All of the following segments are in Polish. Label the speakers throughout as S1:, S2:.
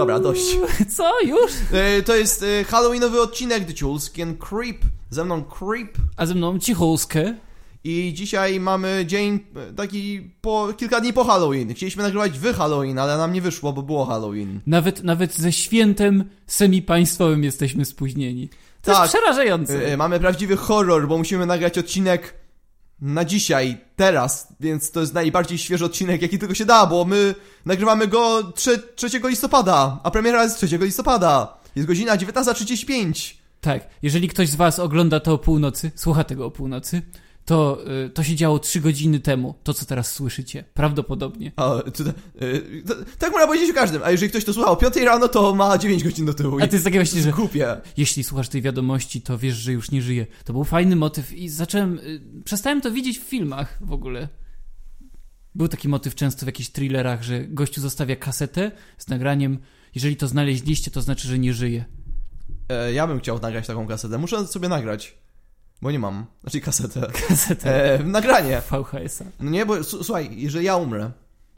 S1: Dobra, dość.
S2: Co, już?
S1: E, to jest e, Halloweenowy odcinek The Chulskin Creep. Ze mną Creep.
S2: A ze mną cichulskę.
S1: I dzisiaj mamy dzień e, taki po kilka dni po Halloween. Chcieliśmy nagrywać w Halloween, ale nam nie wyszło, bo było Halloween.
S2: Nawet, nawet ze świętem semi-państwowym jesteśmy spóźnieni. To
S1: Tak.
S2: jest przerażające.
S1: Mamy prawdziwy horror, bo musimy nagrać odcinek na dzisiaj, teraz, więc to jest najbardziej świeży odcinek, jaki tylko się da, bo my nagrywamy go 3, 3 listopada, a premiera jest 3 listopada. Jest godzina 19.35.
S2: Tak, jeżeli ktoś z was ogląda to o północy, słucha tego o północy, to, y, to się działo trzy godziny temu, to co teraz słyszycie. Prawdopodobnie.
S1: A, to, e, to, tak można powiedzieć o każdym, a jeżeli ktoś to słucha o 5 rano, to ma 9 godzin do tyłu.
S2: A to jest takie właśnie, że
S1: Głupie.
S2: jeśli słuchasz tej wiadomości, to wiesz, że już nie żyje. To był fajny motyw i zacząłem, y, przestałem to widzieć w filmach w ogóle. Był taki motyw często w jakichś thrillerach, że gościu zostawia kasetę z nagraniem, jeżeli to znaleźliście, to znaczy, że nie żyje.
S1: E, ja bym chciał nagrać taką kasetę. Muszę sobie nagrać, bo nie mam. Znaczy kasetę.
S2: Kasetę
S1: E, nagranie.
S2: VHS-a.
S1: No nie, bo słuchaj, jeżeli ja umrę,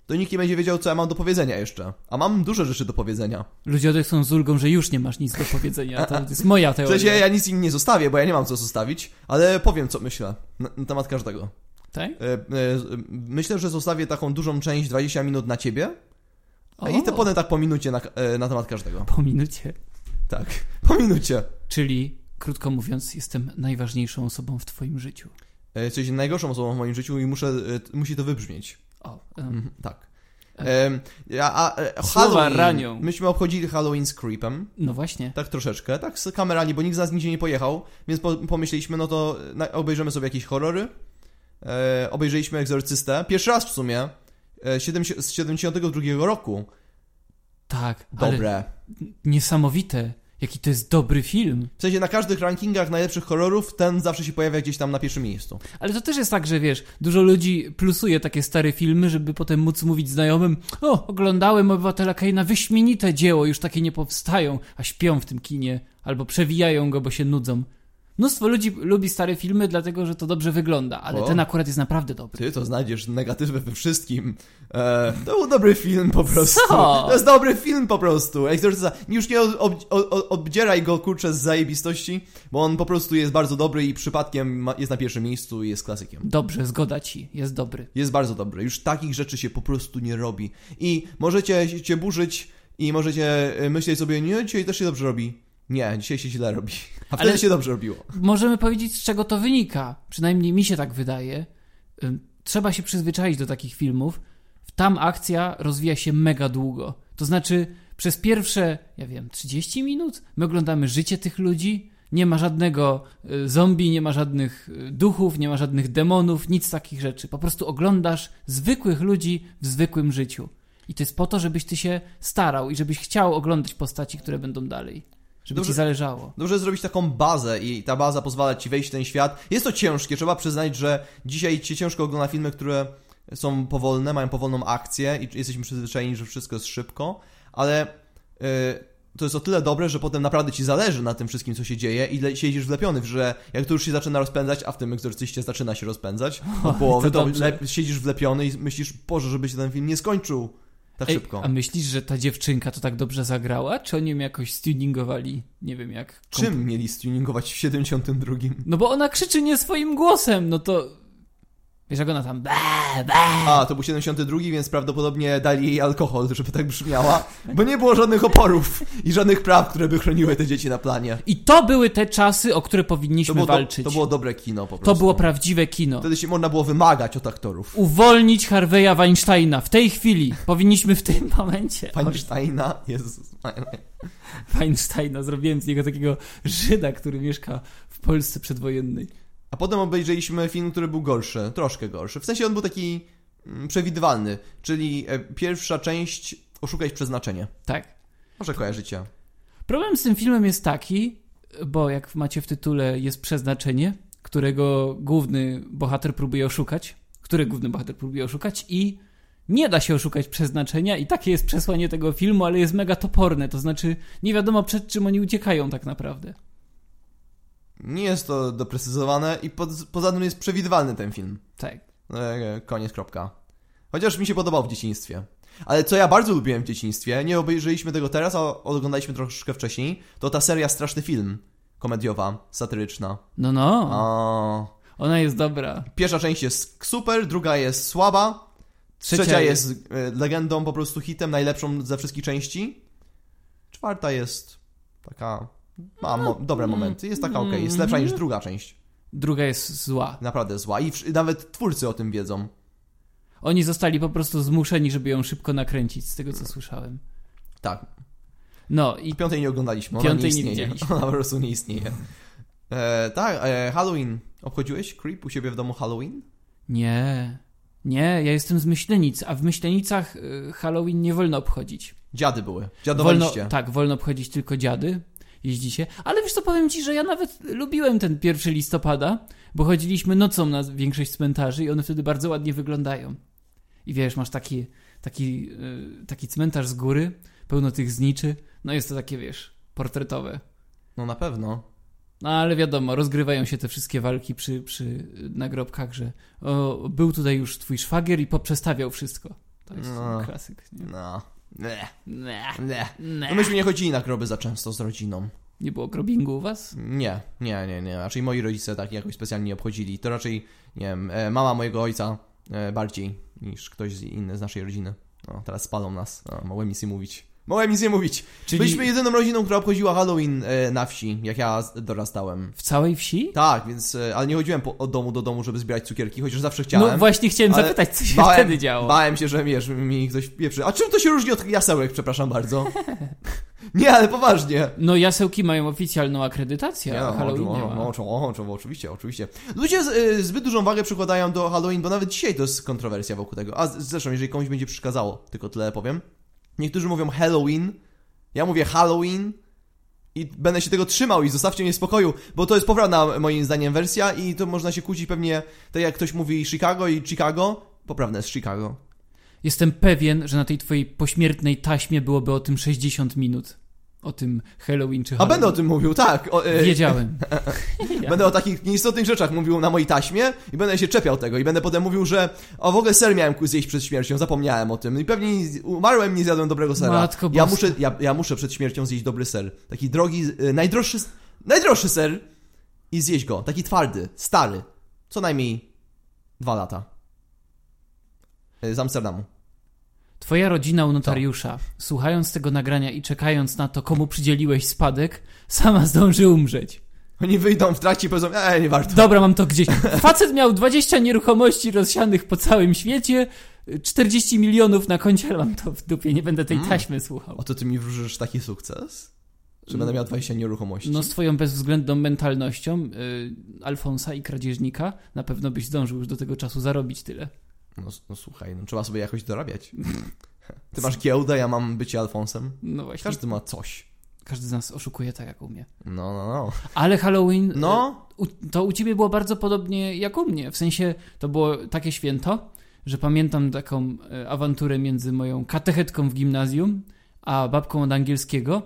S1: to nikt nie będzie wiedział, co ja mam do powiedzenia jeszcze. A mam dużo rzeczy do powiedzenia.
S2: Ludzie odechcą z ulgą, że już nie masz nic do powiedzenia. To jest moja
S1: W
S2: teoria.
S1: sensie ja nic im nie zostawię, bo ja nie mam co zostawić, ale powiem, co myślę na, na temat każdego.
S2: Tak?
S1: E, e, myślę, że zostawię taką dużą część, 20 minut na ciebie,
S2: O,
S1: i to potem tak po minucie na, e, na temat każdego.
S2: po minucie.
S1: Tak, po minucie.
S2: Czyli, krótko mówiąc, jestem najważniejszą osobą w twoim życiu.
S1: E, Jesteś najgorszą osobą w moim życiu i muszę, e, musi to wybrzmieć.
S2: O,
S1: Mhm, tak. Em, a, a, e,
S2: Słowa
S1: Halloween.
S2: ranią.
S1: Myśmy obchodzili Halloween z Creepem.
S2: no właśnie.
S1: Tak troszeczkę, tak z kamerami, bo nikt z nas nigdzie nie pojechał, więc po, pomyśleliśmy, no to na, obejrzymy sobie jakieś horrory. E, obejrzeliśmy Egzorcystę. Pierwszy raz w sumie. E, z 72 roku.
S2: Tak,
S1: Dobre.
S2: niesamowite. Jaki to jest dobry film.
S1: W sensie na każdych rankingach najlepszych horrorów ten zawsze się pojawia gdzieś tam na pierwszym miejscu.
S2: Ale to też jest tak, że wiesz, dużo ludzi plusuje takie stare filmy, żeby potem móc mówić znajomym o, oglądałem Obywatela Kaina, wyśmienite dzieło, już takie nie powstają, a śpią w tym kinie, albo przewijają go, bo się nudzą. Mnóstwo ludzi lubi stare filmy, dlatego, że to dobrze wygląda, ale
S1: O.
S2: ten akurat jest naprawdę dobry.
S1: Ty to znajdziesz negatywy we wszystkim. E, to był dobry film po prostu.
S2: Co?
S1: To jest dobry film po prostu. Egzorcysta. Już nie ob, ob, ob, obdzieraj go kurczę z zajebistości, bo on po prostu jest bardzo dobry i przypadkiem ma, jest na pierwszym miejscu i jest klasykiem.
S2: Dobrze, zgoda ci, jest dobry.
S1: Jest bardzo dobry. Już takich rzeczy się po prostu nie robi. I możecie cię burzyć i możecie y, myśleć sobie, nie, dzisiaj też się dobrze robi. Nie, dzisiaj się źle robi. A wtedy
S2: Ale-
S1: się dobrze robiło.
S2: Możemy powiedzieć, z czego to wynika. Przynajmniej mi się tak wydaje. Trzeba się przyzwyczaić do takich filmów. Tam akcja rozwija się mega długo. To znaczy, przez pierwsze, ja wiem, 30 minut my oglądamy życie tych ludzi. Nie ma żadnego y, zombie, nie ma żadnych y, duchów, nie ma żadnych demonów, nic takich rzeczy. Po prostu oglądasz zwykłych ludzi w zwykłym życiu. I to jest po to, żebyś ty się starał i żebyś chciał oglądać postaci, które będą dalej. Żeby
S1: Dobrze.
S2: ci zależało.
S1: Dobrze zrobić taką bazę i ta baza pozwala ci wejść w ten świat. Jest to ciężkie, trzeba przyznać, że dzisiaj ci ciężko ogląda filmy, które są powolne, mają powolną akcję i jesteśmy przyzwyczajeni, że wszystko jest szybko, ale yy, to jest o tyle dobre, że potem naprawdę ci zależy na tym wszystkim, co się dzieje i siedzisz wlepiony, że jak to już się zaczyna rozpędzać, a w tym egzorcyście zaczyna się rozpędzać od połowy,
S2: to
S1: to, siedzisz wlepiony i myślisz, Boże, żeby się ten film nie skończył tak
S2: Ej,
S1: szybko.
S2: A myślisz, że ta dziewczynka to tak dobrze zagrała? Czy oni ją jakoś stuningowali? Nie wiem jak. komp-
S1: Czym mieli stuningować w 72?
S2: No bo ona krzyczy nie swoim głosem, no to... Wiesz jak ona tam... Bę, bę.
S1: A, to był 72, więc prawdopodobnie dali jej alkohol, żeby tak brzmiała, bo nie było żadnych oporów i żadnych praw, które by chroniły te dzieci na planie.
S2: I to były te czasy, o które
S1: To
S2: powinniśmy
S1: było, do,
S2: walczyć.
S1: to było dobre kino po prostu.
S2: To było prawdziwe kino.
S1: Wtedy się można było wymagać od aktorów.
S2: Uwolnić Harveya Weinsteina. W tej chwili. Powinniśmy w tym momencie.
S1: Feinsteina, Jezus.
S2: Weinsteina. Zrobiłem z niego takiego Żyda, który mieszka w Polsce przedwojennej.
S1: A potem obejrzeliśmy film, który był gorszy, troszkę gorszy. W sensie on był taki mm, przewidywalny, czyli e, pierwsza część Oszukać przeznaczenie.
S2: Tak.
S1: Może kojarzycie.
S2: Problem z tym filmem jest taki, bo jak macie w tytule jest przeznaczenie, którego główny bohater próbuje oszukać, który główny bohater próbuje oszukać i nie da się oszukać przeznaczenia i takie jest przesłanie tego filmu, ale jest mega toporne, to znaczy nie wiadomo przed czym oni uciekają tak naprawdę.
S1: Nie jest to doprecyzowane i po, poza tym jest przewidywalny ten film.
S2: Tak.
S1: E, koniec, kropka. Chociaż mi się podobał w dzieciństwie. Ale co ja bardzo lubiłem w dzieciństwie, nie obejrzeliśmy tego teraz, a oglądaliśmy troszeczkę wcześniej, to ta seria Straszny Film, komediowa, satyryczna.
S2: No, no.
S1: O,
S2: Ona jest dobra.
S1: pierwsza część jest super, druga jest słaba, trzecia,
S2: Trzecia
S1: jest e, legendą, po prostu hitem, najlepszą ze wszystkich części. Czwarta jest taka, ma mo dobre momenty, jest taka okej, jest lepsza niż druga część.
S2: Druga jest zła.
S1: Naprawdę zła i nawet twórcy o tym wiedzą.
S2: Oni zostali po prostu zmuszeni, żeby ją szybko nakręcić, z tego co słyszałem.
S1: Tak,
S2: No i
S1: Piątej nie oglądaliśmy, ona
S2: Piątej
S1: nie
S2: nie
S1: istnieje.
S2: widzieliśmy.
S1: ona po prostu nie istnieje. E, tak, e, Halloween. Obchodziłeś Creep u siebie w domu Halloween?
S2: nie. Nie, ja jestem z Myślenic, a w Myślenicach y, Halloween nie wolno obchodzić.
S1: Dziady były.
S2: Wolno,
S1: Dziadowaliście.
S2: tak, wolno obchodzić tylko dziady. Jeździcie. Ale wiesz co, powiem ci, że ja nawet lubiłem ten 1 listopada, bo chodziliśmy nocą na większość cmentarzy i one wtedy bardzo ładnie wyglądają. I wiesz, masz taki, taki, y, taki cmentarz z góry, pełno tych zniczy. No jest to takie, wiesz, portretowe.
S1: No na pewno.
S2: No ale wiadomo, rozgrywają się te wszystkie walki przy, przy nagrobkach, że o, był tutaj już twój szwagier i poprzestawiał wszystko. To jest
S1: No.
S2: klasyk. Nie?
S1: No. Nie,
S2: Nie.
S1: nie. No myśmy nie chodzili na groby za często z rodziną.
S2: nie było grobingu u was?
S1: Nie, nie, nie, nie. Raczej moi rodzice tak jakoś specjalnie nie obchodzili. To raczej, nie wiem, e, mama mojego ojca e, bardziej niż ktoś inny z naszej rodziny. No, teraz spalą nas. No, nie mówić. Mogłem nic nie mówić.
S2: Czyli
S1: Byliśmy jedyną rodziną, która obchodziła Halloween e, na wsi, jak ja dorastałem.
S2: w całej wsi?
S1: Tak, więc, e, ale nie chodziłem po, od domu do domu, żeby zbierać cukierki, chociaż zawsze chciałem.
S2: No właśnie chciałem zapytać, co się
S1: bałem,
S2: wtedy działo.
S1: Bałem się, że wiesz, mi ktoś pieprzy. A czym to się różni od jasełek, przepraszam bardzo? nie, ale poważnie.
S2: No jasełki mają oficjalną akredytację, a
S1: no,
S2: Halloween
S1: o,
S2: nie ma.
S1: o, o, o, oczywiście, oczywiście. Ludzie z, y, zbyt dużą wagę przykładają do Halloween, bo nawet dzisiaj to jest kontrowersja wokół tego. A zresztą, jeżeli komuś będzie przeszkadzało, tylko tyle powiem. Niektórzy mówią Halloween, ja mówię Halloween i będę się tego trzymał i zostawcie mnie w spokoju, bo to jest poprawna moim zdaniem wersja i to można się kłócić pewnie, tak jak ktoś mówi Chicago i Chicago, poprawne jest Chicago.
S2: Jestem pewien, że na tej twojej pośmiertnej taśmie byłoby o tym 60 minut. O tym Halloween czy
S1: A
S2: Halloween.
S1: będę o tym mówił, tak. O, e,
S2: Wiedziałem.
S1: Będę o takich nieistotnych rzeczach mówił na mojej taśmie i będę się czepiał tego i będę potem mówił, że o w ogóle ser miałem zjeść przed śmiercią, zapomniałem o tym i pewnie nie- umarłem, nie zjadłem dobrego sera.
S2: Matko
S1: ja
S2: boska.
S1: muszę, ja, ja muszę przed śmiercią zjeść dobry ser. Taki drogi, y, najdroższy, najdroższy ser i zjeść go. Taki twardy, stary. Co najmniej dwa lata. Y, Z Amsterdamu.
S2: Twoja rodzina u notariusza, słuchając tego nagrania i czekając na to, komu przydzieliłeś spadek, sama zdąży umrzeć.
S1: Oni wyjdą w trakcie i powiedzą, e, nie warto.
S2: Dobra, mam to gdzieś. Facet miał 20 nieruchomości rozsianych po całym świecie, 40 milionów na koncie, ale mam to w dupie, nie będę tej
S1: Mm.
S2: taśmy słuchał.
S1: Oto ty mi wróżysz taki sukces? Że będę miał 20 nieruchomości?
S2: No z twoją bezwzględną mentalnością y, Alfonsa i kradzieżnika na pewno byś zdążył już do tego czasu zarobić tyle.
S1: No, no słuchaj, no trzeba sobie jakoś dorabiać. Ty masz giełdę, ja mam bycie Alfonsem.
S2: No właśnie.
S1: Każdy ma coś.
S2: Każdy z nas oszukuje tak jak umie.
S1: No, no, no.
S2: Ale Halloween
S1: No,
S2: U, to u ciebie było bardzo podobnie jak u mnie. W sensie to było takie święto, że pamiętam taką e, awanturę między moją katechetką w gimnazjum a babką od angielskiego.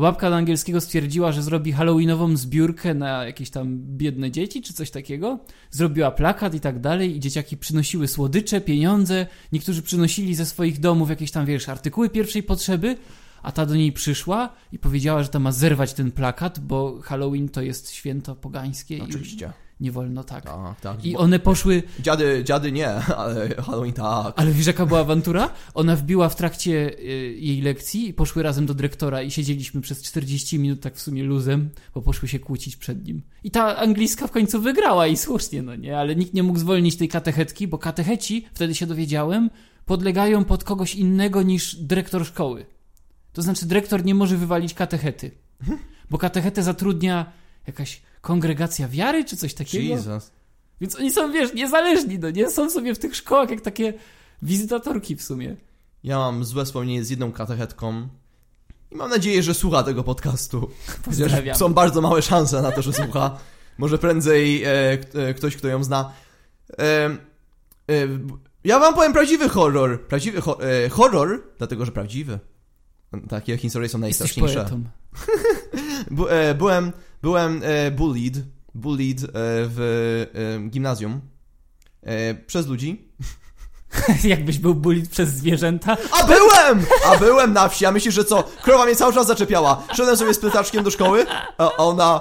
S2: Od angielskiego stwierdziła, że zrobi halloweenową zbiórkę na jakieś tam biedne dzieci czy coś takiego. Zrobiła plakat i tak dalej i dzieciaki przynosiły słodycze, pieniądze. Niektórzy przynosili ze swoich domów jakieś tam, wiesz, artykuły pierwszej potrzeby. A ta do niej przyszła i powiedziała, że ta ma zerwać ten plakat, bo Halloween to jest święto pogańskie i
S1: oczywiście.
S2: Nie wolno tak.
S1: Tak, tak.
S2: I one poszły,
S1: Dziady, dziady nie, ale Halloween tak.
S2: ale wiesz jaka była awantura? Ona wbiła w trakcie y, jej lekcji i poszły razem do dyrektora i siedzieliśmy przez 40 minut tak w sumie luzem, bo poszły się kłócić przed nim. I ta angliska w końcu wygrała i słusznie, no nie? Ale nikt nie mógł zwolnić tej katechetki, bo katecheci, wtedy się dowiedziałem, podlegają pod kogoś innego niż dyrektor szkoły. To znaczy dyrektor nie może wywalić katechety, bo katechetę zatrudnia jakaś kongregacja wiary czy coś takiego.
S1: Jesus.
S2: Więc oni są, wiesz, niezależni, no nie? Są sobie w tych szkołach jak takie wizytatorki w sumie.
S1: Ja mam złe wspomnienie z jedną katechetką i mam nadzieję, że słucha tego podcastu. Chociaż są bardzo małe szanse na to, że słucha. Może prędzej e, e, ktoś, kto ją zna. E, e, ja wam powiem prawdziwy horror. Prawdziwy ho e, horror, dlatego że prawdziwy. Takie historie są
S2: Jesteś
S1: najstraszniejsze.
S2: poetą.
S1: Bu, e, byłem byłem e, bullied, bullied e, w e, gimnazjum e, przez ludzi.
S2: Jakbyś był bulit przez zwierzęta.
S1: A byłem! A byłem na wsi, a myślisz, że co? Krowa mnie cały czas zaczepiała. Szedłem sobie z pletaczkiem do szkoły, a ona...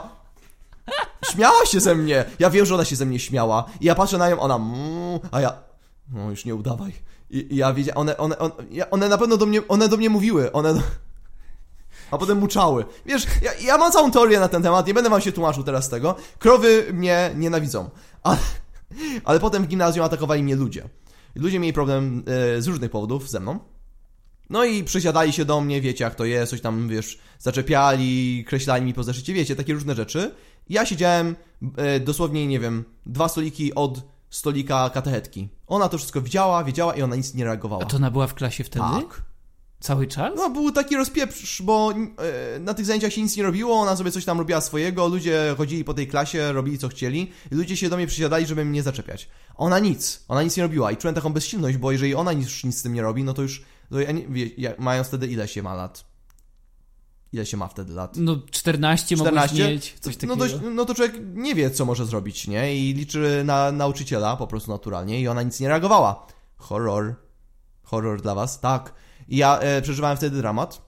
S1: Śmiała się ze mnie. Ja wiem, że ona się ze mnie śmiała. I ja patrzę na nią, ona... Mm, a ja... No już nie udawaj. I, i ja wiedziałem, one, one, one, one na pewno do mnie, one do mnie mówiły, one... Do... A potem muczały. Wiesz, ja, ja mam całą teorię na ten temat, nie będę wam się tłumaczył teraz tego. Krowy mnie nienawidzą. Ale, ale potem w gimnazjum atakowali mnie ludzie. Ludzie mieli problem e, z różnych powodów ze mną. No i przysiadali się do mnie, wiecie jak to jest, coś tam, wiesz, zaczepiali, kreślali mi po zeszycie, wiecie, takie różne rzeczy. Ja siedziałem e, dosłownie, nie wiem, dwa stoliki od stolika katechetki. Ona to wszystko widziała, wiedziała i ona nic nie reagowała.
S2: A to ona była w klasie wtedy?
S1: Tak.
S2: Cały czas?
S1: No, był taki rozpieprz, bo e, na tych zajęciach się nic nie robiło, ona sobie coś tam robiła swojego, ludzie chodzili po tej klasie, robili co chcieli i ludzie się do mnie przysiadali, żeby mnie zaczepiać. Ona nic, ona nic nie robiła i czułem taką bezsilność, bo jeżeli ona już nic z tym nie robi, no to już, to ja nie, wie, ja, mając wtedy ile się ma lat? Ile się ma wtedy lat?
S2: No 14,
S1: 14?
S2: mogłeś mieć, coś
S1: No,
S2: takiego.
S1: dość, no to człowiek nie wie, co może zrobić, nie? I liczy na nauczyciela po prostu naturalnie i ona nic nie reagowała. Horror. Horror dla was? Tak. I ja e, przeżywałem wtedy dramat.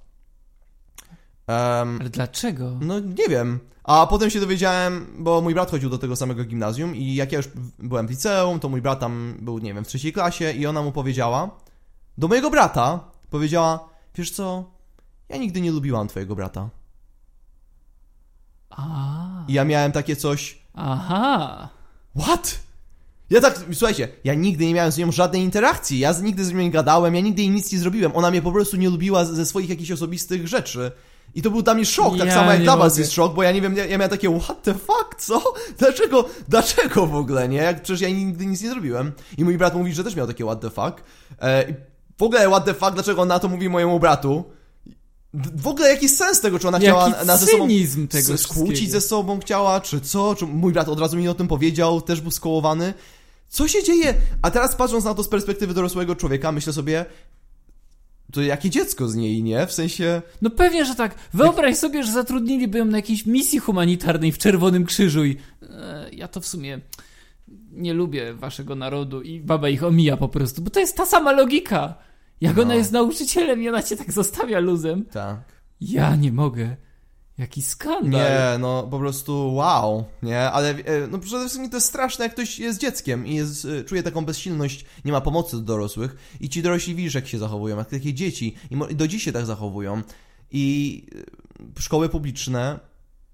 S1: Em,
S2: Ale dlaczego?
S1: no nie wiem. A potem się dowiedziałem, bo mój brat chodził do tego samego gimnazjum i jak ja już byłem w liceum, to mój brat tam był, nie wiem, w trzeciej klasie i ona mu powiedziała, do mojego brata powiedziała, wiesz co, ja nigdy nie lubiłam twojego brata.
S2: A,
S1: I ja miałem takie coś,
S2: aha.
S1: What? Ja tak, słuchajcie, ja nigdy nie miałem z nią żadnej interakcji, ja nigdy z nią nie gadałem, ja nigdy jej nic nie zrobiłem, ona mnie po prostu nie lubiła ze swoich jakichś osobistych rzeczy. I to był dla mnie szok, tak
S2: Ja
S1: samo jak dla was jest szok, bo ja nie wiem, ja, ja miałem takie what the fuck, co? Dlaczego, dlaczego w ogóle, nie? Jak przecież ja nigdy nic nie zrobiłem. I mój brat mówi, że też miał takie what the fuck. E, w ogóle what the fuck, dlaczego on na to mówi mojemu bratu? W ogóle jaki sens tego, czy ona chciała
S2: Jaki
S1: na ze sobą
S2: tego
S1: skłócić ze sobą chciała, czy co? Czy mój brat od razu mi o tym powiedział, też był skołowany. Co się dzieje? A teraz patrząc na to z perspektywy dorosłego człowieka, myślę sobie, to jakie dziecko z niej, nie? W sensie...
S2: No pewnie, że tak. Wyobraź sobie, że zatrudniliby ją na jakiejś misji humanitarnej w Czerwonym Krzyżu i e, ja to w sumie nie lubię waszego narodu i baba ich omija po prostu, bo to jest ta sama logika. Jak
S1: No.
S2: ona jest nauczycielem i ona cię tak zostawia luzem.
S1: Tak.
S2: Ja nie mogę. Jaki skandal.
S1: Nie, no po prostu wow, nie? Ale e, no przede wszystkim to jest straszne, jak ktoś jest dzieckiem i jest, e, czuje taką bezsilność, nie ma pomocy do dorosłych i ci dorośli widzisz, jak się zachowują, jak takie dzieci i, do dziś się tak zachowują. I e, szkoły publiczne,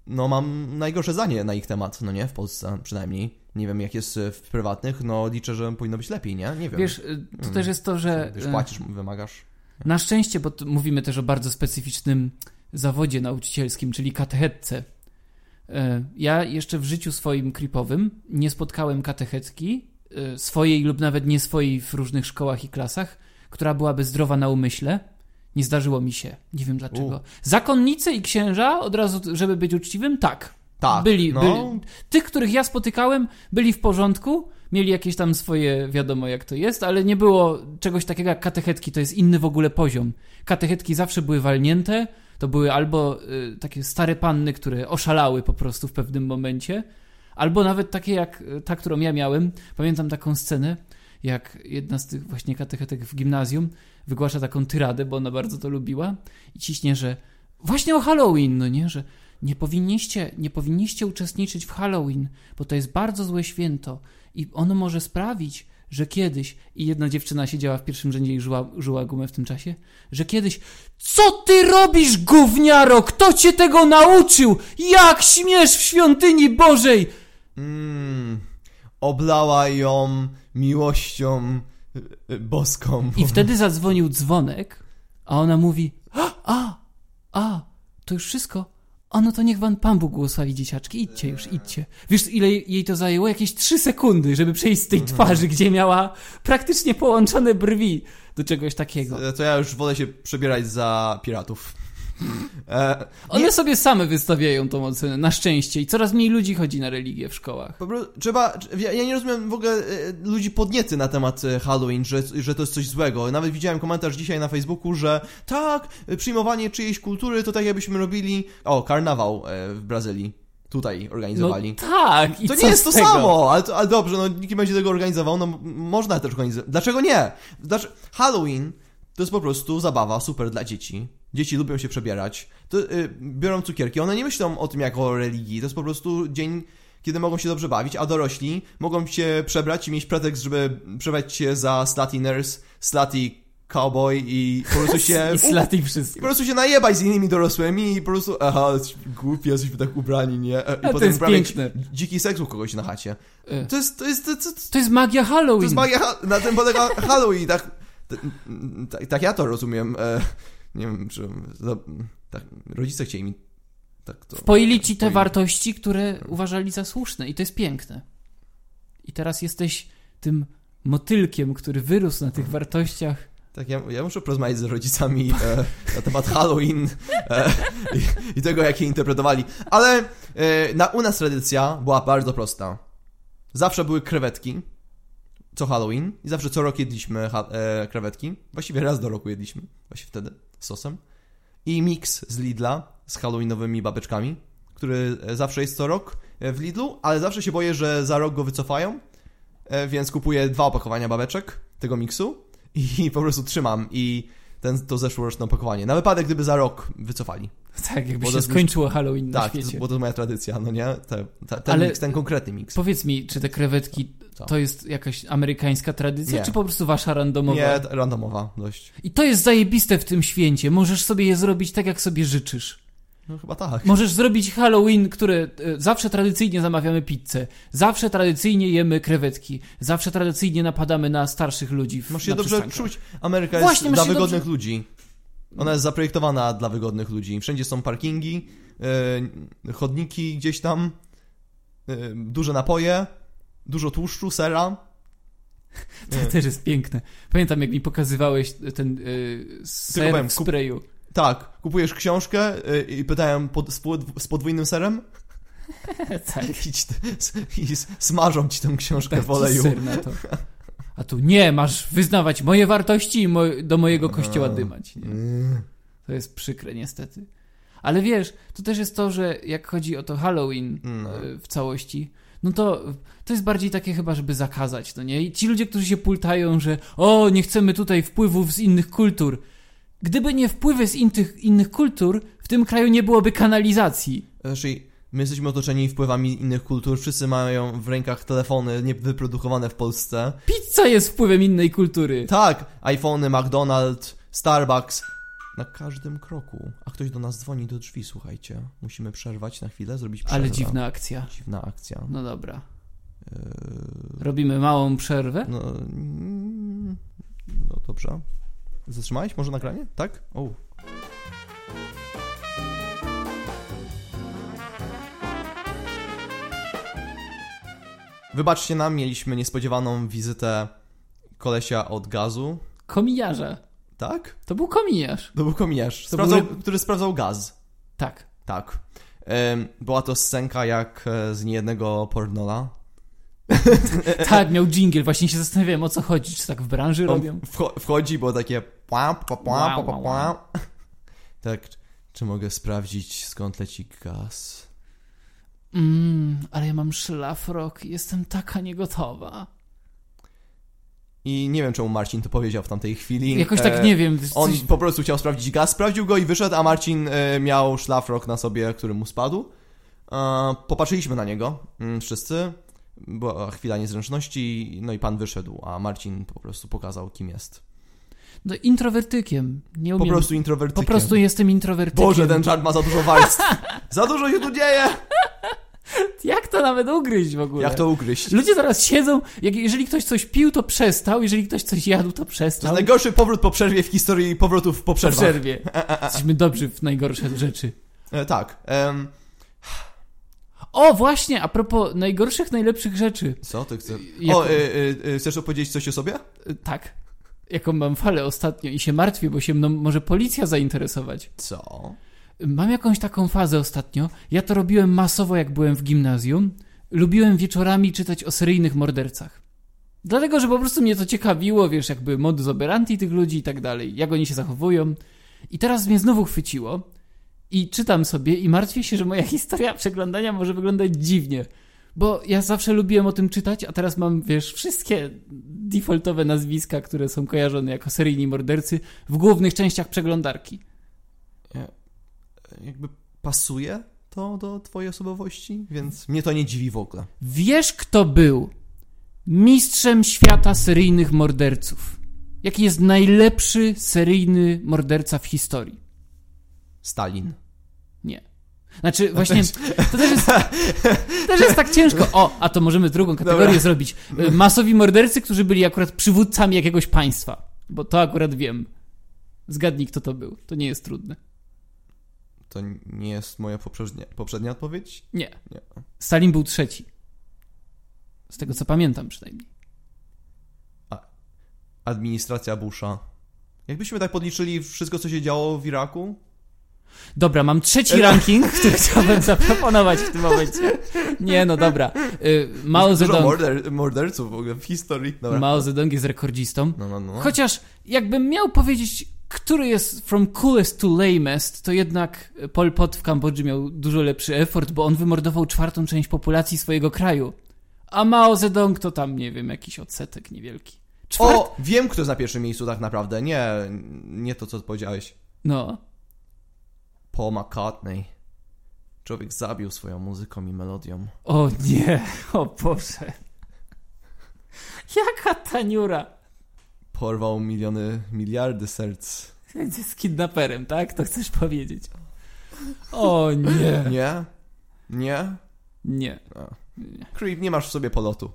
S1: no mam najgorsze zdanie na ich temat, no nie? W Polsce przynajmniej. Nie wiem, jak jest w prywatnych, no liczę, że powinno być lepiej, nie? Nie wiem.
S2: Wiesz, to też jest to, że
S1: Wiesz, płacisz, wymagasz.
S2: na szczęście, bo mówimy też o bardzo specyficznym zawodzie nauczycielskim, czyli katechetce. E, Ja jeszcze w życiu swoim creepowym nie spotkałem katechetki e, swojej lub nawet nie swojej w różnych szkołach i klasach, która byłaby zdrowa na umyśle. Nie zdarzyło mi się. Nie wiem dlaczego.
S1: U.
S2: Zakonnicy i księża, od razu, żeby być uczciwym, tak.
S1: Tak,
S2: Byli,
S1: no.
S2: byli. Tych, których ja spotykałem, byli w porządku, mieli jakieś tam swoje, wiadomo jak to jest, ale nie było czegoś takiego jak katechetki, to jest inny w ogóle poziom. Katechetki zawsze były walnięte, to były albo y, takie stare panny, które oszalały po prostu w pewnym momencie, albo nawet takie jak y, ta, którą ja miałem. Pamiętam taką scenę, jak jedna z tych właśnie katechetek w gimnazjum wygłasza taką tyradę, bo ona bardzo to lubiła i ciśnie, że właśnie o Halloween, no nie, że nie powinniście, nie powinniście uczestniczyć w Halloween, bo to jest bardzo złe święto i ono może sprawić, że kiedyś, i jedna dziewczyna siedziała w pierwszym rzędzie i żyła, żyła gumę w tym czasie, że kiedyś, co ty robisz, gówniaro? Kto cię tego nauczył? Jak śmiesz w świątyni Bożej?
S1: Mm, oblała ją miłością y, y, boską.
S2: I wtedy zadzwonił dzwonek, a ona mówi: A, a, to już wszystko. A no to niech wam Pan Bóg błogosławi dzieciaczki, idźcie już, idźcie. Wiesz, ile jej to zajęło? Jakieś trzy sekundy, żeby przejść z tej twarzy, gdzie miała praktycznie połączone brwi do czegoś takiego.
S1: To ja już wolę się przebierać za piratów. E,
S2: One sobie same wystawiają tą ocenę, na szczęście, i coraz mniej ludzi chodzi na religię w szkołach.
S1: po prostu trzeba. Ja, ja nie rozumiem w ogóle e, ludzi podniecy na temat e, Halloween, że, że to jest coś złego. Nawet widziałem komentarz dzisiaj na Facebooku, że tak, przyjmowanie czyjejś kultury to tak jakbyśmy robili. O, karnawał e, w Brazylii. tutaj
S2: No
S1: organizowali.
S2: tak, i
S1: to nie jest to
S2: tego?
S1: samo, ale, to, ale dobrze, no nikt nie będzie tego organizował, no można też organizować. Dlaczego nie? Dlaczego? Halloween to jest po prostu zabawa super dla dzieci. Dzieci lubią się przebierać. To, y, biorą cukierki, one nie myślą o tym jako o religii, to jest po prostu dzień, kiedy mogą się dobrze bawić, a dorośli mogą się przebrać i mieć pretekst, żeby przebrać się za slutty nurse, slutty cowboy i po prostu się...
S2: I wszystko.
S1: po prostu się najebać z innymi dorosłymi i po prostu, aha, głupi, jesteśmy tak ubrani, nie? E, I
S2: to
S1: potem
S2: jest
S1: uprawiać
S2: piękne.
S1: dziki seks u kogoś na chacie.
S2: E,
S1: To jest, to jest, to, to,
S2: To jest magia Halloween.
S1: to jest magia, na tym polega Halloween, tak, tak, tak ja to rozumiem. Nie wiem, czy, no, tak, rodzice chcieli mi tak to...
S2: Wpoili ci te wartości, które uważali za słuszne i to jest piękne. I teraz jesteś tym motylkiem, który wyrósł na tych wartościach.
S1: Tak, ja, ja muszę porozmawiać z rodzicami e, na temat Halloween e, i, i tego, jak je interpretowali. Ale e, na, u nas tradycja była bardzo prosta. Zawsze były krewetki, co Halloween, i zawsze co rok jedliśmy e, krewetki. Właściwie raz do roku jedliśmy, właśnie wtedy, z sosem. I miks z Lidla z halloweenowymi babeczkami, który zawsze jest co rok e, w Lidlu, ale zawsze się boję, że za rok go wycofają, e, więc kupuję dwa opakowania babeczek tego miksu i po prostu trzymam i ten, to zeszłoroczne opakowanie. Na wypadek, gdyby za rok wycofali.
S2: Tak, jakby
S1: Bo
S2: się skończyło Halloween na
S1: tak,
S2: świecie.
S1: bo to jest moja tradycja, no nie? Te, te, ten
S2: Ale-
S1: miks, ten konkretny miks.
S2: Powiedz mi, czy te krewetki
S1: Co?
S2: to jest jakaś amerykańska tradycja,
S1: Nie.
S2: czy po prostu wasza randomowa?
S1: Nie, randomowa dość.
S2: I to jest zajebiste w tym święcie. Możesz sobie je zrobić tak, jak sobie życzysz.
S1: No chyba tak.
S2: Możesz zrobić Halloween, które zawsze tradycyjnie zamawiamy pizzę, zawsze tradycyjnie jemy krewetki, zawsze tradycyjnie napadamy na starszych ludzi. W,
S1: Masz się dobrze czuć. Ameryka
S2: Właśnie,
S1: jest dla wygodnych
S2: dobrze-
S1: ludzi. Ona jest zaprojektowana dla wygodnych ludzi. Wszędzie są parkingi, e, chodniki gdzieś tam, e, duże napoje, dużo tłuszczu, sera.
S2: To też jest piękne. Pamiętam, jak mi pokazywałeś ten yy, ser
S1: powiem,
S2: w
S1: kup-
S2: sprayu.
S1: Tak, kupujesz książkę e, i pytają pod, z, pod, z podwójnym serem
S2: tak,
S1: i, i smażą ci tę książkę
S2: tak
S1: w oleju.
S2: ser na to. A tu nie, masz wyznawać moje wartości i mo do mojego kościoła dymać. Nie? To jest przykre, niestety. Ale wiesz, to też jest to, że jak chodzi o to Halloween
S1: No.
S2: e, w całości, no to to jest bardziej takie chyba, żeby zakazać, no nie? I ci ludzie, którzy się pultają, że o, nie chcemy tutaj wpływów z innych kultur. Gdyby nie wpływy z innych, innych kultur, w tym kraju nie byłoby kanalizacji.
S1: Znaczy, my jesteśmy otoczeni wpływami innych kultur, wszyscy mają w rękach telefony niewyprodukowane w Polsce.
S2: Pizza jest wpływem innej kultury.
S1: Tak, iPhony, McDonald's, Starbucks. Na każdym kroku. A ktoś do nas dzwoni do drzwi, słuchajcie. Musimy przerwać na chwilę, zrobić przerwę.
S2: Ale dziwna akcja.
S1: Dziwna akcja.
S2: No dobra.
S1: Eee,
S2: Robimy małą przerwę.
S1: no, no dobrze. Zatrzymałeś może nagranie? Tak? O. Wybaczcie nam, mieliśmy niespodziewaną wizytę kolesia od gazu.
S2: Kominiarza.
S1: Tak?
S2: To był kominiarz.
S1: To był kominiarz,
S2: To
S1: sprawdzał,
S2: były-
S1: który sprawdzał gaz.
S2: Tak.
S1: Tak. Była to scenka jak e, z niejednego pornola.
S2: Tak, miał jingle. Właśnie się zastanawiałem, o co chodzi. Czy tak w branży
S1: On
S2: robią?
S1: wcho- wchodzi, było takie. Tak, czy mogę sprawdzić skąd leci gaz?
S2: Mmm, ale ja mam szlafrok. Jestem taka niegotowa.
S1: I nie wiem, czemu Marcin to powiedział w tamtej chwili.
S2: Jakoś
S1: E,
S2: tak nie wiem.
S1: On
S2: Coś...
S1: po prostu chciał sprawdzić gaz, sprawdził go i wyszedł, a Marcin e, miał szlafrok na sobie, który mu spadł. E, popatrzyliśmy na niego, mm, wszyscy. Była chwila niezręczności, no i pan wyszedł, a Marcin po prostu pokazał, kim jest.
S2: No, introwertykiem. Nie
S1: Po
S2: umiem.
S1: prostu introwertykiem.
S2: po prostu jestem introwertykiem.
S1: Boże, ten czart ma za dużo warstw. za dużo się tu dzieje!
S2: Jak to nawet ugryźć w ogóle?
S1: Jak to ugryźć?
S2: Ludzie zaraz siedzą, jak, jeżeli ktoś coś pił, to przestał, jeżeli ktoś coś jadł, to
S1: To jest
S2: przestał.
S1: najgorszy powrót po przerwie w historii powrotów po
S2: Po
S1: przerwach.
S2: przerwie. Jesteśmy dobrzy w najgorsze rzeczy.
S1: E, tak. em,
S2: O, właśnie, a propos najgorszych, najlepszych rzeczy.
S1: co ty chcesz?
S2: Jako-
S1: O, e, e, e, chcesz opowiedzieć coś o sobie?
S2: Y, Tak. Jaką mam falę ostatnio i się martwię, bo się mną może policja zainteresować.
S1: Co?
S2: Mam jakąś taką fazę ostatnio. Ja to robiłem masowo, jak byłem w gimnazjum. Lubiłem wieczorami czytać o seryjnych mordercach. Dlatego, że po prostu mnie to ciekawiło, wiesz, jakby modus operandi tych ludzi i tak dalej, jak oni się zachowują. I teraz mnie znowu chwyciło I czytam sobie i martwię się, że moja historia przeglądania może wyglądać dziwnie. Bo ja zawsze lubiłem o tym czytać, a teraz mam, wiesz, wszystkie defaultowe nazwiska, które są kojarzone jako seryjni mordercy w głównych częściach przeglądarki.
S1: Jakby pasuje to do twojej osobowości, więc mnie to nie dziwi w ogóle.
S2: Wiesz, kto był mistrzem świata seryjnych morderców? Jaki jest najlepszy seryjny morderca w historii?
S1: Stalin.
S2: Nie. Znaczy, właśnie, to też jest, też jest tak ciężko. O, a to możemy drugą kategorię
S1: Dobra.
S2: zrobić. Masowi mordercy, którzy byli akurat przywódcami jakiegoś państwa. Bo to akurat wiem. Zgadnij, kto to był. To nie jest trudne.
S1: To nie jest moja poprzednia, poprzednia odpowiedź?
S2: Nie.
S1: Nie.
S2: Stalin był trzeci. Z tego, co pamiętam przynajmniej.
S1: Administracja Busha. Jakbyśmy tak podliczyli wszystko, co się działo w Iraku?
S2: Dobra, mam trzeci ranking, który chciałbym zaproponować w tym momencie. Nie, no dobra. Y, Mao Zedong,
S1: morder, morderców w ogóle w historii. Dobra.
S2: Mao Zedong jest rekordzistą.
S1: No, no, no.
S2: Chociaż jakbym miał powiedzieć, który jest from coolest to lamest, to jednak Pol Pot w Kambodży miał dużo lepszy effort, bo on wymordował czwartą część populacji swojego kraju. A Mao Zedong to tam, nie wiem, jakiś odsetek niewielki. Czwart...
S1: O, wiem, kto jest na pierwszym miejscu tak naprawdę. Nie, nie to, co powiedziałeś.
S2: No.
S1: Paul McCartney. Człowiek zabił swoją muzyką i melodią.
S2: O nie, o Boże. Jaka taniura.
S1: Porwał miliony, miliardy serc.
S2: Z kidnaperem, tak? To chcesz powiedzieć. O nie.
S1: Nie? Nie?
S2: Nie.
S1: Creep, nie masz w sobie polotu.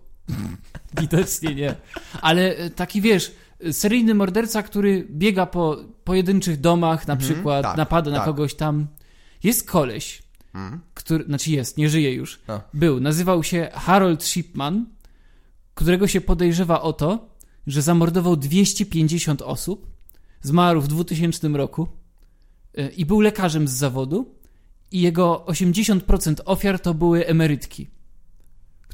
S2: Widocznie nie. Ale e, taki wiesz, seryjny morderca, który biega po pojedynczych domach, na
S1: Mhm,
S2: przykład
S1: tak,
S2: napada na
S1: tak.
S2: kogoś tam. Jest koleś,
S1: Hmm?
S2: który, znaczy jest, nie żyje już.
S1: A.
S2: Był, nazywał się Harold Shipman, którego się podejrzewa o to, że zamordował 250 osób, zmarł w 2000 roku e, i był lekarzem z zawodu i jego 80% ofiar to były emerytki,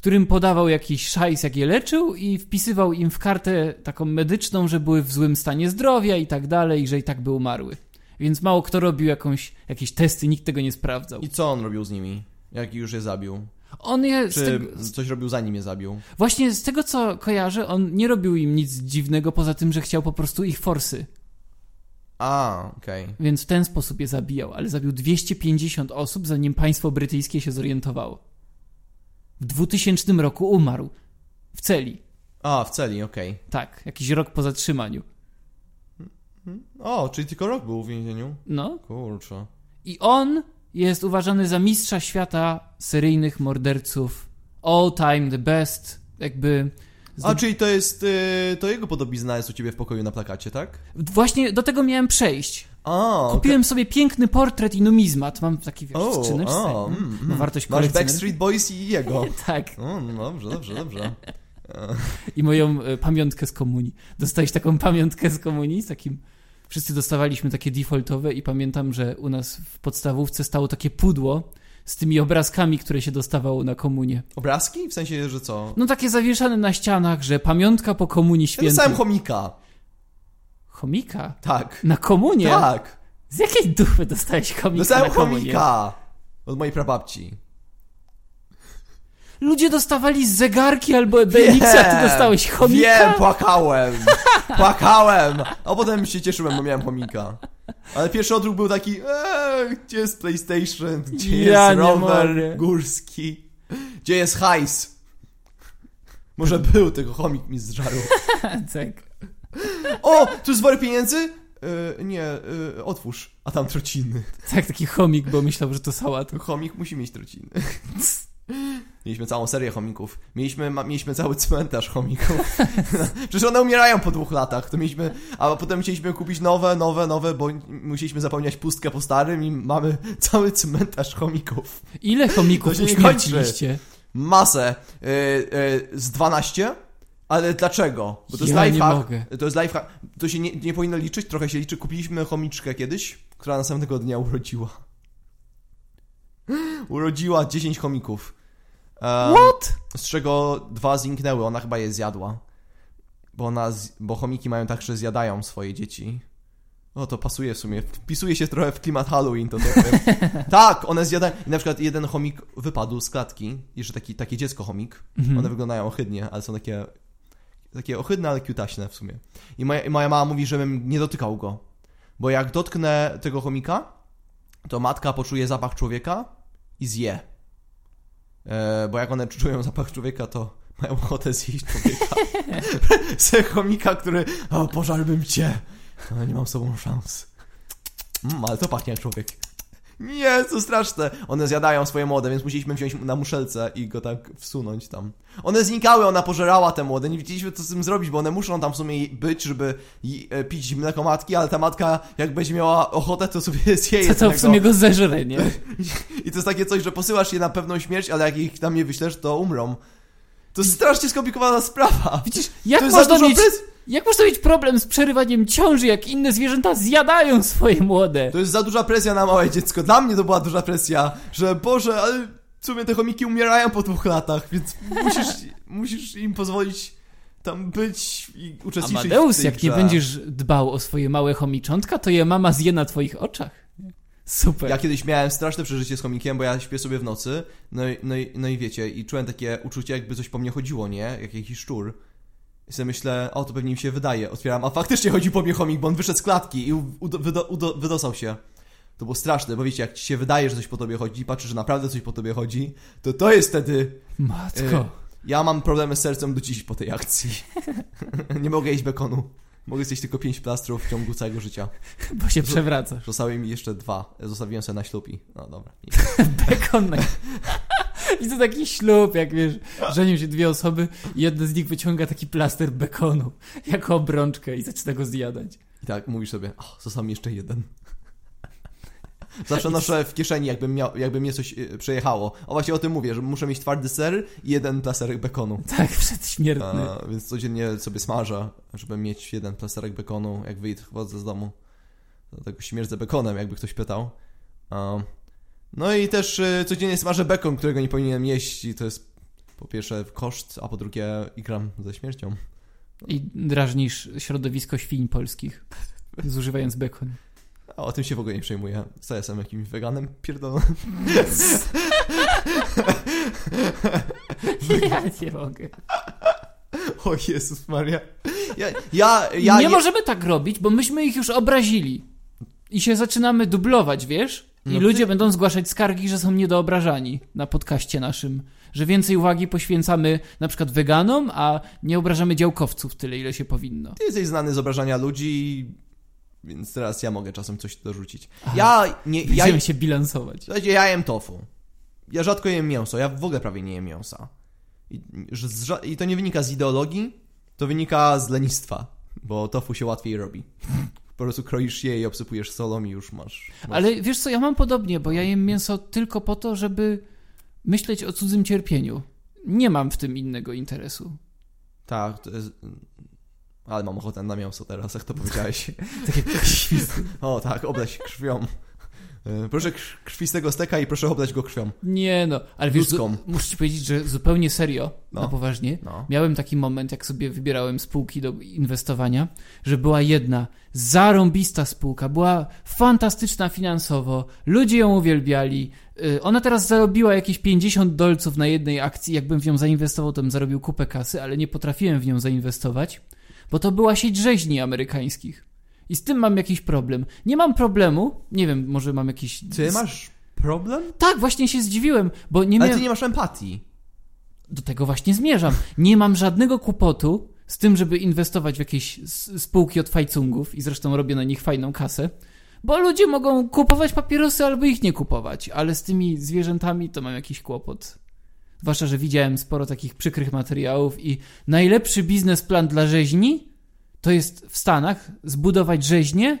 S2: którym podawał jakiś szajs, jak je leczył i wpisywał im w kartę taką medyczną, że były w złym stanie zdrowia i tak dalej, i że i tak by umarły. Więc mało kto robił jakąś, jakieś testy, nikt tego nie sprawdzał.
S1: I co on robił z nimi? Jak już je zabił?
S2: On je,
S1: Czy
S2: tego,
S1: coś robił zanim je zabił?
S2: Właśnie z tego co kojarzę, on nie robił im nic dziwnego poza tym, że chciał po prostu ich forsy.
S1: A, okej.
S2: Więc w ten sposób je zabijał, ale zabił 250 osób, zanim państwo brytyjskie się zorientowało. W 2000 roku umarł. W celi.
S1: A, w celi, okej.
S2: Tak, jakiś rok po zatrzymaniu.
S1: O, czyli tylko rok był w więzieniu?
S2: No.
S1: Kurczę.
S2: I on jest uważany za mistrza świata seryjnych morderców. All time the best. Jakby.
S1: A, czyli to jest, y, to jego podobizna jest u ciebie w pokoju na plakacie, tak?
S2: Właśnie do tego miałem przejść.
S1: Okej.
S2: Kupiłem sobie piękny portret i numizmat. Mam taki wiesz,
S1: O,
S2: w skrzyneczce.
S1: o,
S2: Mm,
S1: mm, mm.
S2: wartość
S1: Masz Backstreet Boys i jego.
S2: Tak.
S1: O, no dobrze, dobrze, dobrze.
S2: I moją e, pamiątkę z komunii. Dostałeś taką pamiątkę z komunii z takim... Wszyscy dostawaliśmy takie defaultowe i pamiętam, że u nas w podstawówce stało takie pudło z tymi obrazkami, które się dostawało na komunię.
S1: Obrazki? W sensie, że co?
S2: No takie zawieszane na ścianach, że pamiątka po komunii
S1: Ja
S2: świętej.
S1: dostałem chomika.
S2: Chomika?
S1: Tak.
S2: Na komunię?
S1: Tak.
S2: Z jakiej dupy dostałeś chomika
S1: Dostałem chomika. Od mojej prababci.
S2: Ludzie dostawali zegarki albo Ebenixa, a ty dostałeś chomika?
S1: Wiem, płakałem. Płakałem. A potem się cieszyłem, bo miałem chomika. Ale pierwszy odruch był taki, eee, gdzie jest PlayStation, gdzie
S2: Ja
S1: jest
S2: nie
S1: rower
S2: mogę.
S1: górski, gdzie jest hajs. Może był, tylko chomik mi zżarł.
S2: tak.
S1: O, tu jest worek pieniędzy? E, nie, e, otwórz. A tam trociny.
S2: Tak, taki chomik, bo myślał, że to sałatka.
S1: Chomik musi mieć trociny. Mieliśmy całą serię chomików. Mieliśmy, ma, mieliśmy cały cmentarz chomików. Przecież one umierają po dwóch latach. To mieliśmy, a potem chcieliśmy kupić nowe, nowe, nowe, bo musieliśmy zapełniać pustkę po starym i mamy cały cmentarz chomików.
S2: Ile chomików uśmierciliście?
S1: Masę. E, z 12. Ale dlaczego? Bo to jest
S2: Ja nie
S1: lifehack.
S2: mogę.
S1: To jest lifehack. To się nie, nie powinno liczyć, trochę się liczy. Kupiliśmy chomiczkę kiedyś, która następnego dnia urodziła. Urodziła 10 chomików. Um,
S2: What?
S1: z czego dwa zniknęły, ona chyba je zjadła. Bo, ona bo chomiki mają tak, że zjadają swoje dzieci. O, to pasuje w sumie. Wpisuje się trochę w klimat Halloween, to powiem. Tak, one zjadają. I na przykład jeden chomik wypadł z klatki. Jeszcze taki, takie dziecko chomik.
S2: Mhm.
S1: One wyglądają ohydnie, ale są takie takie ohydne, ale kiutaśne w sumie. I moja, i moja mama mówi, żebym nie dotykał go. Bo jak dotknę tego chomika, to matka poczuje zapach człowieka i zje. E, bo jak one czują zapach człowieka, to mają ochotę zjeść człowieka. Se chomika, który, o, pożarłbym cię. Ale nie mam z sobą szans. Mm, ale to pachnie jak człowiek. Nie, to straszne. One zjadają swoje młode, więc musieliśmy wziąć na muszelce i go tak wsunąć tam. One znikały, ona pożerała te młode. Nie wiedzieliśmy, co z tym zrobić, bo one muszą tam w sumie być, żeby e, pić mleko matki, ale ta matka, jak będzie miała ochotę, to sobie zjeje z
S2: to w sumie go zeżre, nie?
S1: I to jest takie coś, że posyłasz je na pewną śmierć, ale jak ich tam nie wyślesz, to umrą. To jest strasznie skomplikowana sprawa.
S2: Widzisz, jak
S1: to
S2: można
S1: dużo
S2: mieć... Jak można mieć problem z przerywaniem ciąży, jak inne zwierzęta zjadają swoje młode?
S1: To jest za duża presja na małe dziecko. Dla mnie to była duża presja, że Boże, ale w sumie te chomiki umierają po dwóch latach, więc musisz, musisz im pozwolić tam być i uczestniczyć w
S2: Amadeus,
S1: tej
S2: jak nie
S1: grze.
S2: będziesz dbał o swoje małe chomiczątka, to je mama zje na twoich oczach. Super.
S1: Ja kiedyś miałem straszne przeżycie z chomikiem, bo ja śpię sobie w nocy, no i, no i, no i wiecie, i czułem takie uczucie, jakby coś po mnie chodziło, nie? Jak jakiś szczur. I sobie myślę, o, to pewnie mi się wydaje. Otwieram, a faktycznie chodzi po mnie chomik, bo on wyszedł z klatki i wydo, wydosał się. To było straszne, bo wiecie, jak ci się wydaje, że coś po tobie chodzi, patrzysz, że naprawdę coś po tobie chodzi, to to jest wtedy...
S2: Matko.
S1: E, ja mam problemy z sercem do dziś po tej akcji. nie mogę jeść bekonu. Mogę zjeść tylko pięć plastrów w ciągu całego życia.
S2: Bo się przewracasz.
S1: Zostały mi jeszcze dwa. Zostawiłem sobie na ślub i... No dobra.
S2: Bekon. Widzę taki ślub, jak wiesz, żenią się dwie osoby i jedna z nich wyciąga taki plaster bekonu jako obrączkę i zaczyna go zjadać.
S1: I tak mówisz sobie, o, został mi jeszcze jeden. Zawsze noszę w kieszeni, jakby, miał, jakby mnie coś y, przejechało. O właśnie o tym mówię, że muszę mieć twardy ser i jeden plasterek bekonu.
S2: Tak, przedśmiertny.
S1: A, więc codziennie sobie smażę, żeby mieć jeden plasterek bekonu, jak wychodzę z domu. Dlatego śmierdzę bekonem, jakby ktoś pytał. A, no i też y, codziennie smażę bekon, którego nie powinienem jeść i to jest po pierwsze koszt, a po drugie igram ze śmiercią.
S2: I drażnisz środowisko świń polskich, zużywając bekon.
S1: A o tym się w ogóle nie przejmuję. Co jestem jakimś weganem? Pierdolę.
S2: Ja nie mogę.
S1: O Jezus Maria. Ja, ja, ja
S2: nie
S1: je-
S2: możemy tak robić, bo myśmy ich już obrazili. I się zaczynamy dublować, wiesz? I
S1: No ty-
S2: ludzie będą zgłaszać skargi, że są niedoobrażani na podcaście naszym. Że więcej uwagi poświęcamy na przykład weganom, a nie obrażamy działkowców tyle, ile się powinno.
S1: Ty jesteś znany z obrażania ludzi, więc teraz ja mogę czasem coś dorzucić.
S2: Aha.
S1: Ja nie. Ja,
S2: Będziemy się bilansować.
S1: Słuchajcie, ja jem tofu. Ja rzadko jem mięso, ja w ogóle prawie nie jem mięsa. I, I to nie wynika z ideologii, to wynika z lenistwa, bo tofu się łatwiej robi. Po prostu kroisz je i obsypujesz solą i już masz. masz.
S2: Ale wiesz co, ja mam podobnie, bo ja jem mięso tylko po to, żeby myśleć o cudzym cierpieniu. Nie mam w tym innego interesu.
S1: Tak, to jest... Ale mam ochotę na mięso teraz, jak to powiedziałeś.
S2: Takie świsty.
S1: O tak, oblać krwią. E, Proszę krwistego steka i proszę oblać go krwią.
S2: Nie no, ale wiesz,
S1: Ludzką.
S2: muszę ci powiedzieć, że zupełnie serio,
S1: No.
S2: na poważnie,
S1: No.
S2: miałem taki moment, jak sobie wybierałem spółki do inwestowania, że była jedna zarąbista spółka, była fantastyczna finansowo, ludzie ją uwielbiali, y, ona teraz zarobiła jakieś 50 dolców na jednej akcji, jakbym w nią zainwestował, to bym zarobił kupę kasy, ale nie potrafiłem w nią zainwestować, bo to była sieć rzeźni amerykańskich. I z tym mam jakiś problem. Nie mam problemu, nie wiem, może mam jakiś...
S1: Ty masz problem?
S2: Tak, właśnie się zdziwiłem, bo nie
S1: Ale
S2: miałem...
S1: ty nie masz empatii.
S2: Do tego właśnie zmierzam. Nie mam żadnego kłopotu z tym, żeby inwestować w jakieś spółki od fajcungów i zresztą robię na nich fajną kasę, bo ludzie mogą kupować papierosy albo ich nie kupować, ale z tymi zwierzętami to mam jakiś kłopot. Zwłaszcza, że widziałem sporo takich przykrych materiałów i najlepszy biznesplan dla rzeźni to jest w Stanach zbudować rzeźnię,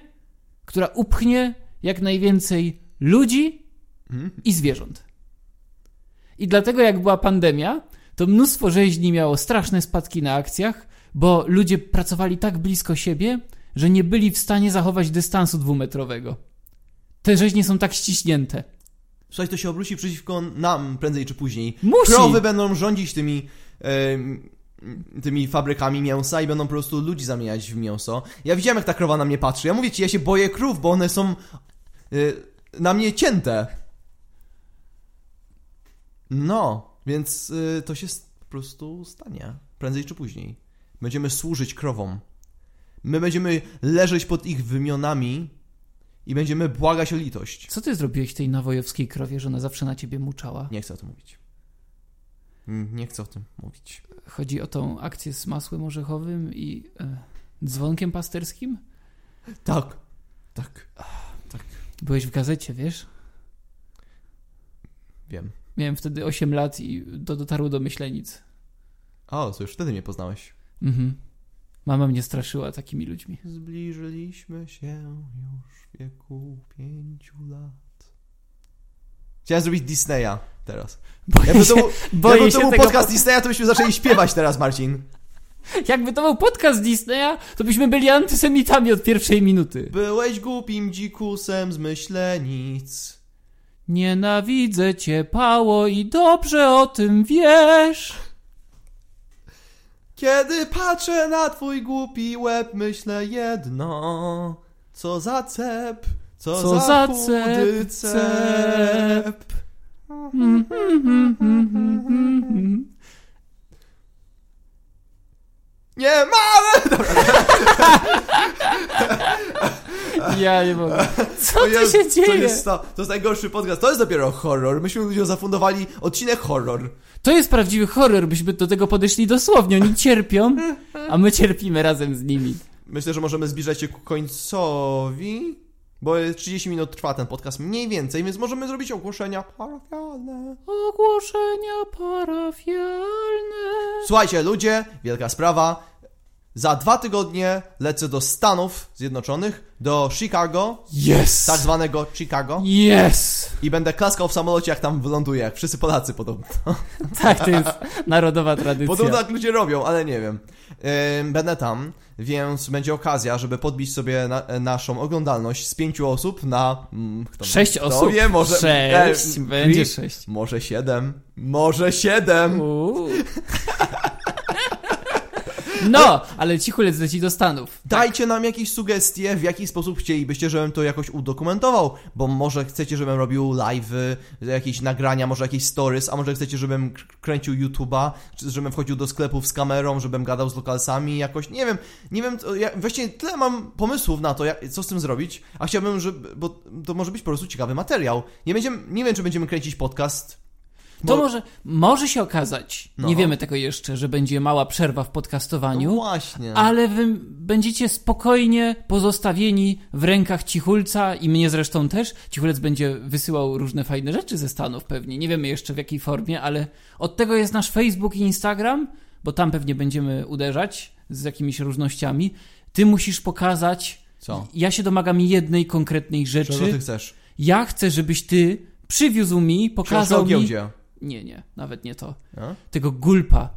S2: która upchnie jak najwięcej ludzi
S1: Mhm.
S2: i zwierząt. I dlatego jak była pandemia, to mnóstwo rzeźni miało straszne spadki na akcjach, bo ludzie pracowali tak blisko siebie, że nie byli w stanie zachować dystansu dwumetrowego. Te rzeźnie są tak ściśnięte.
S1: Słuchaj, to się obróci przeciwko nam prędzej czy później.
S2: Musi!
S1: Krowy będą rządzić tymi em, tymi fabrykami mięsa i będą po prostu ludzi zamieniać w mięso. Ja widziałem, jak ta krowa na mnie patrzy. Ja mówię ci, ja się boję krów, bo one są y, na mnie cięte. No, więc y, to się po prostu stanie. Prędzej czy później. Będziemy służyć krowom. My będziemy leżeć pod ich wymionami i będziemy błagać o litość.
S2: Co ty zrobiłeś tej nawojowskiej krowie, że ona zawsze na ciebie muczała?
S1: Nie chcę o tym mówić. Nie chcę o tym mówić.
S2: Chodzi o tą akcję z masłem orzechowym i e, dzwonkiem pasterskim?
S1: Tak. Tak.
S2: Byłeś w gazecie, wiesz?
S1: Wiem.
S2: Miałem wtedy 8 lat i to dotarło do myślenic.
S1: O, to już wtedy mnie poznałeś.
S2: Mhm. Mama mnie straszyła takimi ludźmi.
S1: Zbliżyliśmy się już w wieku pięciu lat. Chciałem zrobić Disneya teraz.
S2: Boję
S1: Jakby to
S2: się,
S1: był,
S2: boję
S1: jakby
S2: się
S1: to był podcast Disneya, to byśmy zaczęli śpiewać teraz, Marcin.
S2: Jakby to był podcast Disneya, to byśmy byli antysemitami od pierwszej minuty.
S1: Byłeś głupim dzikusem z myślenic.
S2: Nienawidzę cię, Pało, i dobrze o tym wiesz.
S1: Kiedy patrzę na twój głupi łeb, myślę jedno. Co za cep, co,
S2: Co
S1: za, chudy
S2: cep,
S1: cep. Nie mamy!
S2: Ja nie mogę. Co
S1: O
S2: tu
S1: Jezu,
S2: się
S1: To
S2: dzieje?
S1: jest, to, to jest najgorszy podcast. To jest dopiero horror. Myśmy ludziom zafundowali odcinek horror.
S2: To jest prawdziwy horror, byśmy do tego podeszli dosłownie. Oni cierpią, a my cierpimy razem z nimi.
S1: Myślę, że możemy zbliżać się ku końcowi, bo 30 minut trwa ten podcast mniej więcej, więc możemy zrobić ogłoszenia parafialne.
S2: Ogłoszenia parafialne.
S1: Słuchajcie, ludzie, wielka sprawa. Za dwa tygodnie lecę do Stanów Zjednoczonych, do Chicago,
S2: Yes!
S1: tak zwanego Chicago,
S2: Yes!
S1: i będę klaskał w samolocie, jak tam wyląduję, jak wszyscy Polacy podobno.
S2: Tak, to jest narodowa tradycja.
S1: Podobno tak ludzie robią, ale nie wiem. Będę tam, więc będzie okazja, żeby podbić sobie na, naszą oglądalność z pięciu osób na... mm, Kto,
S2: Sześć
S1: kto
S2: osób.
S1: Wie, może,
S2: Sześć.
S1: e,
S2: Będzie sześć.
S1: Może siedem. Może siedem.
S2: No, ale cichulec leci do Stanów.
S1: Dajcie nam jakieś sugestie, w jaki sposób chcielibyście, żebym to jakoś udokumentował, bo może chcecie, żebym robił live'y, jakieś nagrania, może jakieś stories, a może chcecie, żebym kręcił YouTube'a, czy żebym wchodził do sklepów z kamerą, żebym gadał z lokalsami jakoś, nie wiem, nie wiem, to ja, właściwie tyle mam pomysłów na to, jak, co z tym zrobić, a chciałbym, żeby, bo to może być po prostu ciekawy materiał. Nie będziemy, nie wiem, czy będziemy kręcić podcast.
S2: To
S1: bo-
S2: może, może się okazać,
S1: No.
S2: nie wiemy tego jeszcze, że będzie mała przerwa w podcastowaniu,
S1: No właśnie.
S2: ale wy będziecie spokojnie pozostawieni w rękach Cichulca i mnie zresztą też. Cichulec będzie wysyłał różne fajne rzeczy ze Stanów pewnie, nie wiemy jeszcze w jakiej formie, ale od tego jest nasz Facebook i Instagram, bo tam pewnie będziemy uderzać z jakimiś różnościami. Ty musisz pokazać,
S1: Co?
S2: ja się domagam jednej konkretnej
S1: Czego
S2: rzeczy.
S1: ty chcesz?
S2: Ja chcę, żebyś ty przywiózł mi, pokazał mi... Nie, nie, nawet nie to.
S1: A?
S2: Tego gulpa.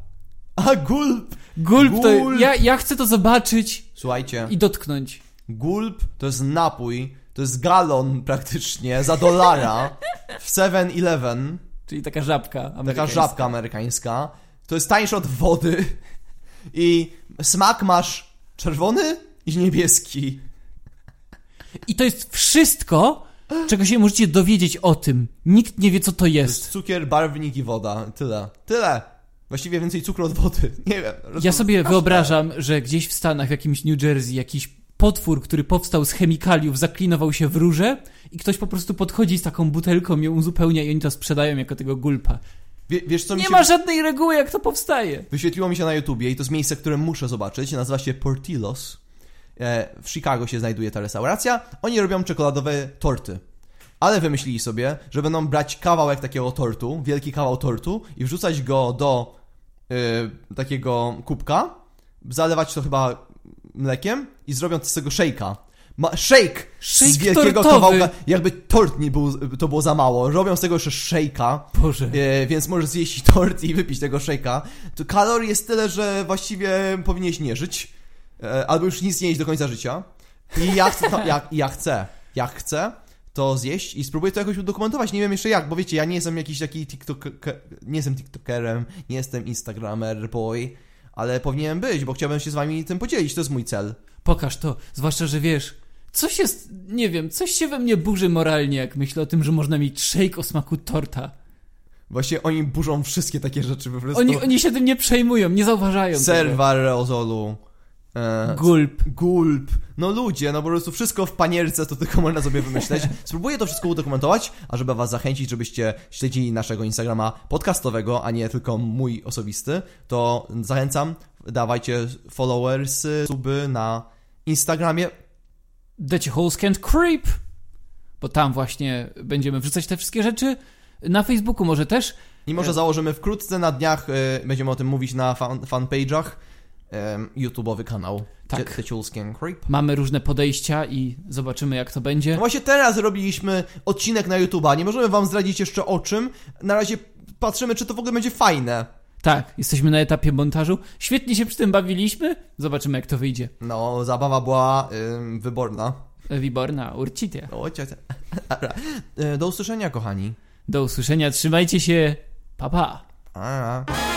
S1: A, gulp!
S2: Gulp to...
S1: Gulp.
S2: Ja, ja chcę to zobaczyć
S1: Słuchajcie.
S2: i dotknąć.
S1: Gulp to jest napój, to jest galon praktycznie za dolara w 7-Eleven,
S2: Czyli taka żabka
S1: taka
S2: amerykańska.
S1: żabka amerykańska. To jest tańsze od wody i smak masz czerwony i niebieski.
S2: I to jest wszystko, czego się możecie dowiedzieć o tym. Nikt nie wie, co to
S1: To
S2: jest.
S1: jest cukier, barwnik i woda. Tyle. Tyle. Właściwie więcej cukru od wody. Nie wiem.
S2: Ja sobie wyobrażam, że gdzieś w Stanach, w jakimś New Jersey, jakiś potwór, który powstał z chemikaliów, zaklinował się w rurze i ktoś po prostu podchodzi z taką butelką, ją uzupełnia i oni to sprzedają jako tego gulpa.
S1: Wie, wiesz co mi
S2: Nie
S1: się...
S2: ma żadnej reguły, jak to powstaje.
S1: Wyświetliło mi się na YouTubie i to jest miejsce, które muszę zobaczyć. Nazywa się Portillos. E, W Chicago się znajduje ta restauracja. Oni robią czekoladowe torty. Ale wymyślili sobie, że będą brać kawałek takiego tortu, wielki kawał tortu i wrzucać go do y, takiego kubka, zalewać to chyba mlekiem i zrobią z tego szejka. Ma, shake z
S2: Shake
S1: wielkiego
S2: tortowy.
S1: kawałka, jakby tort nie był, to było za mało. Robią z tego jeszcze szejka,
S2: Boże.
S1: E, więc możesz zjeść tort i wypić tego szejka. To kalorii jest tyle, że właściwie powinieneś nie żyć. E, albo już nic nie jeść do końca życia. I ja chcę, to, ja, ja chcę, ja chcę to zjeść i spróbuję to jakoś udokumentować. Nie wiem jeszcze jak, bo wiecie, ja nie jestem jakiś taki TikTok, nie jestem TikTokerem, nie jestem Instagramer boy, ale powinienem być, bo chciałbym się z wami tym podzielić, to jest mój cel.
S2: Pokaż to, zwłaszcza, że wiesz, coś jest, nie wiem, coś się we mnie burzy moralnie, jak myślę o tym, że można mieć shake o smaku torta.
S1: Właśnie oni burzą wszystkie takie rzeczy po prostu.
S2: Oni, oni się tym nie przejmują, nie zauważają
S1: Ser
S2: tego.
S1: w aerozolu. E,
S2: Gulp.
S1: Gulp. No ludzie, no po prostu wszystko w panierce to tylko można sobie wymyśleć. Spróbuję to wszystko udokumentować, a żeby was zachęcić, żebyście śledzili naszego Instagrama podcastowego, a nie tylko mój osobisty, to zachęcam, dawajcie followers, suby na Instagramie.
S2: Decie Holes Can't Creep, bo tam właśnie będziemy wrzucać te wszystkie rzeczy. Na Facebooku może też.
S1: I może założymy wkrótce na dniach, y, będziemy o tym mówić na fan, fanpage'ach, YouTube'owy kanał.
S2: Tak.
S1: The, Creep.
S2: Mamy różne podejścia i zobaczymy jak to będzie.
S1: No właśnie teraz robiliśmy odcinek na YouTube'a, nie możemy wam zdradzić jeszcze o czym. Na razie patrzymy, czy to w ogóle będzie fajne.
S2: Tak, jesteśmy na etapie montażu. Świetnie się przy tym bawiliśmy. Zobaczymy jak to wyjdzie.
S1: No, zabawa była wyborna. Cia. Dobra. Y, Do usłyszenia, kochani.
S2: Do usłyszenia, trzymajcie się. Pa pa.
S1: A.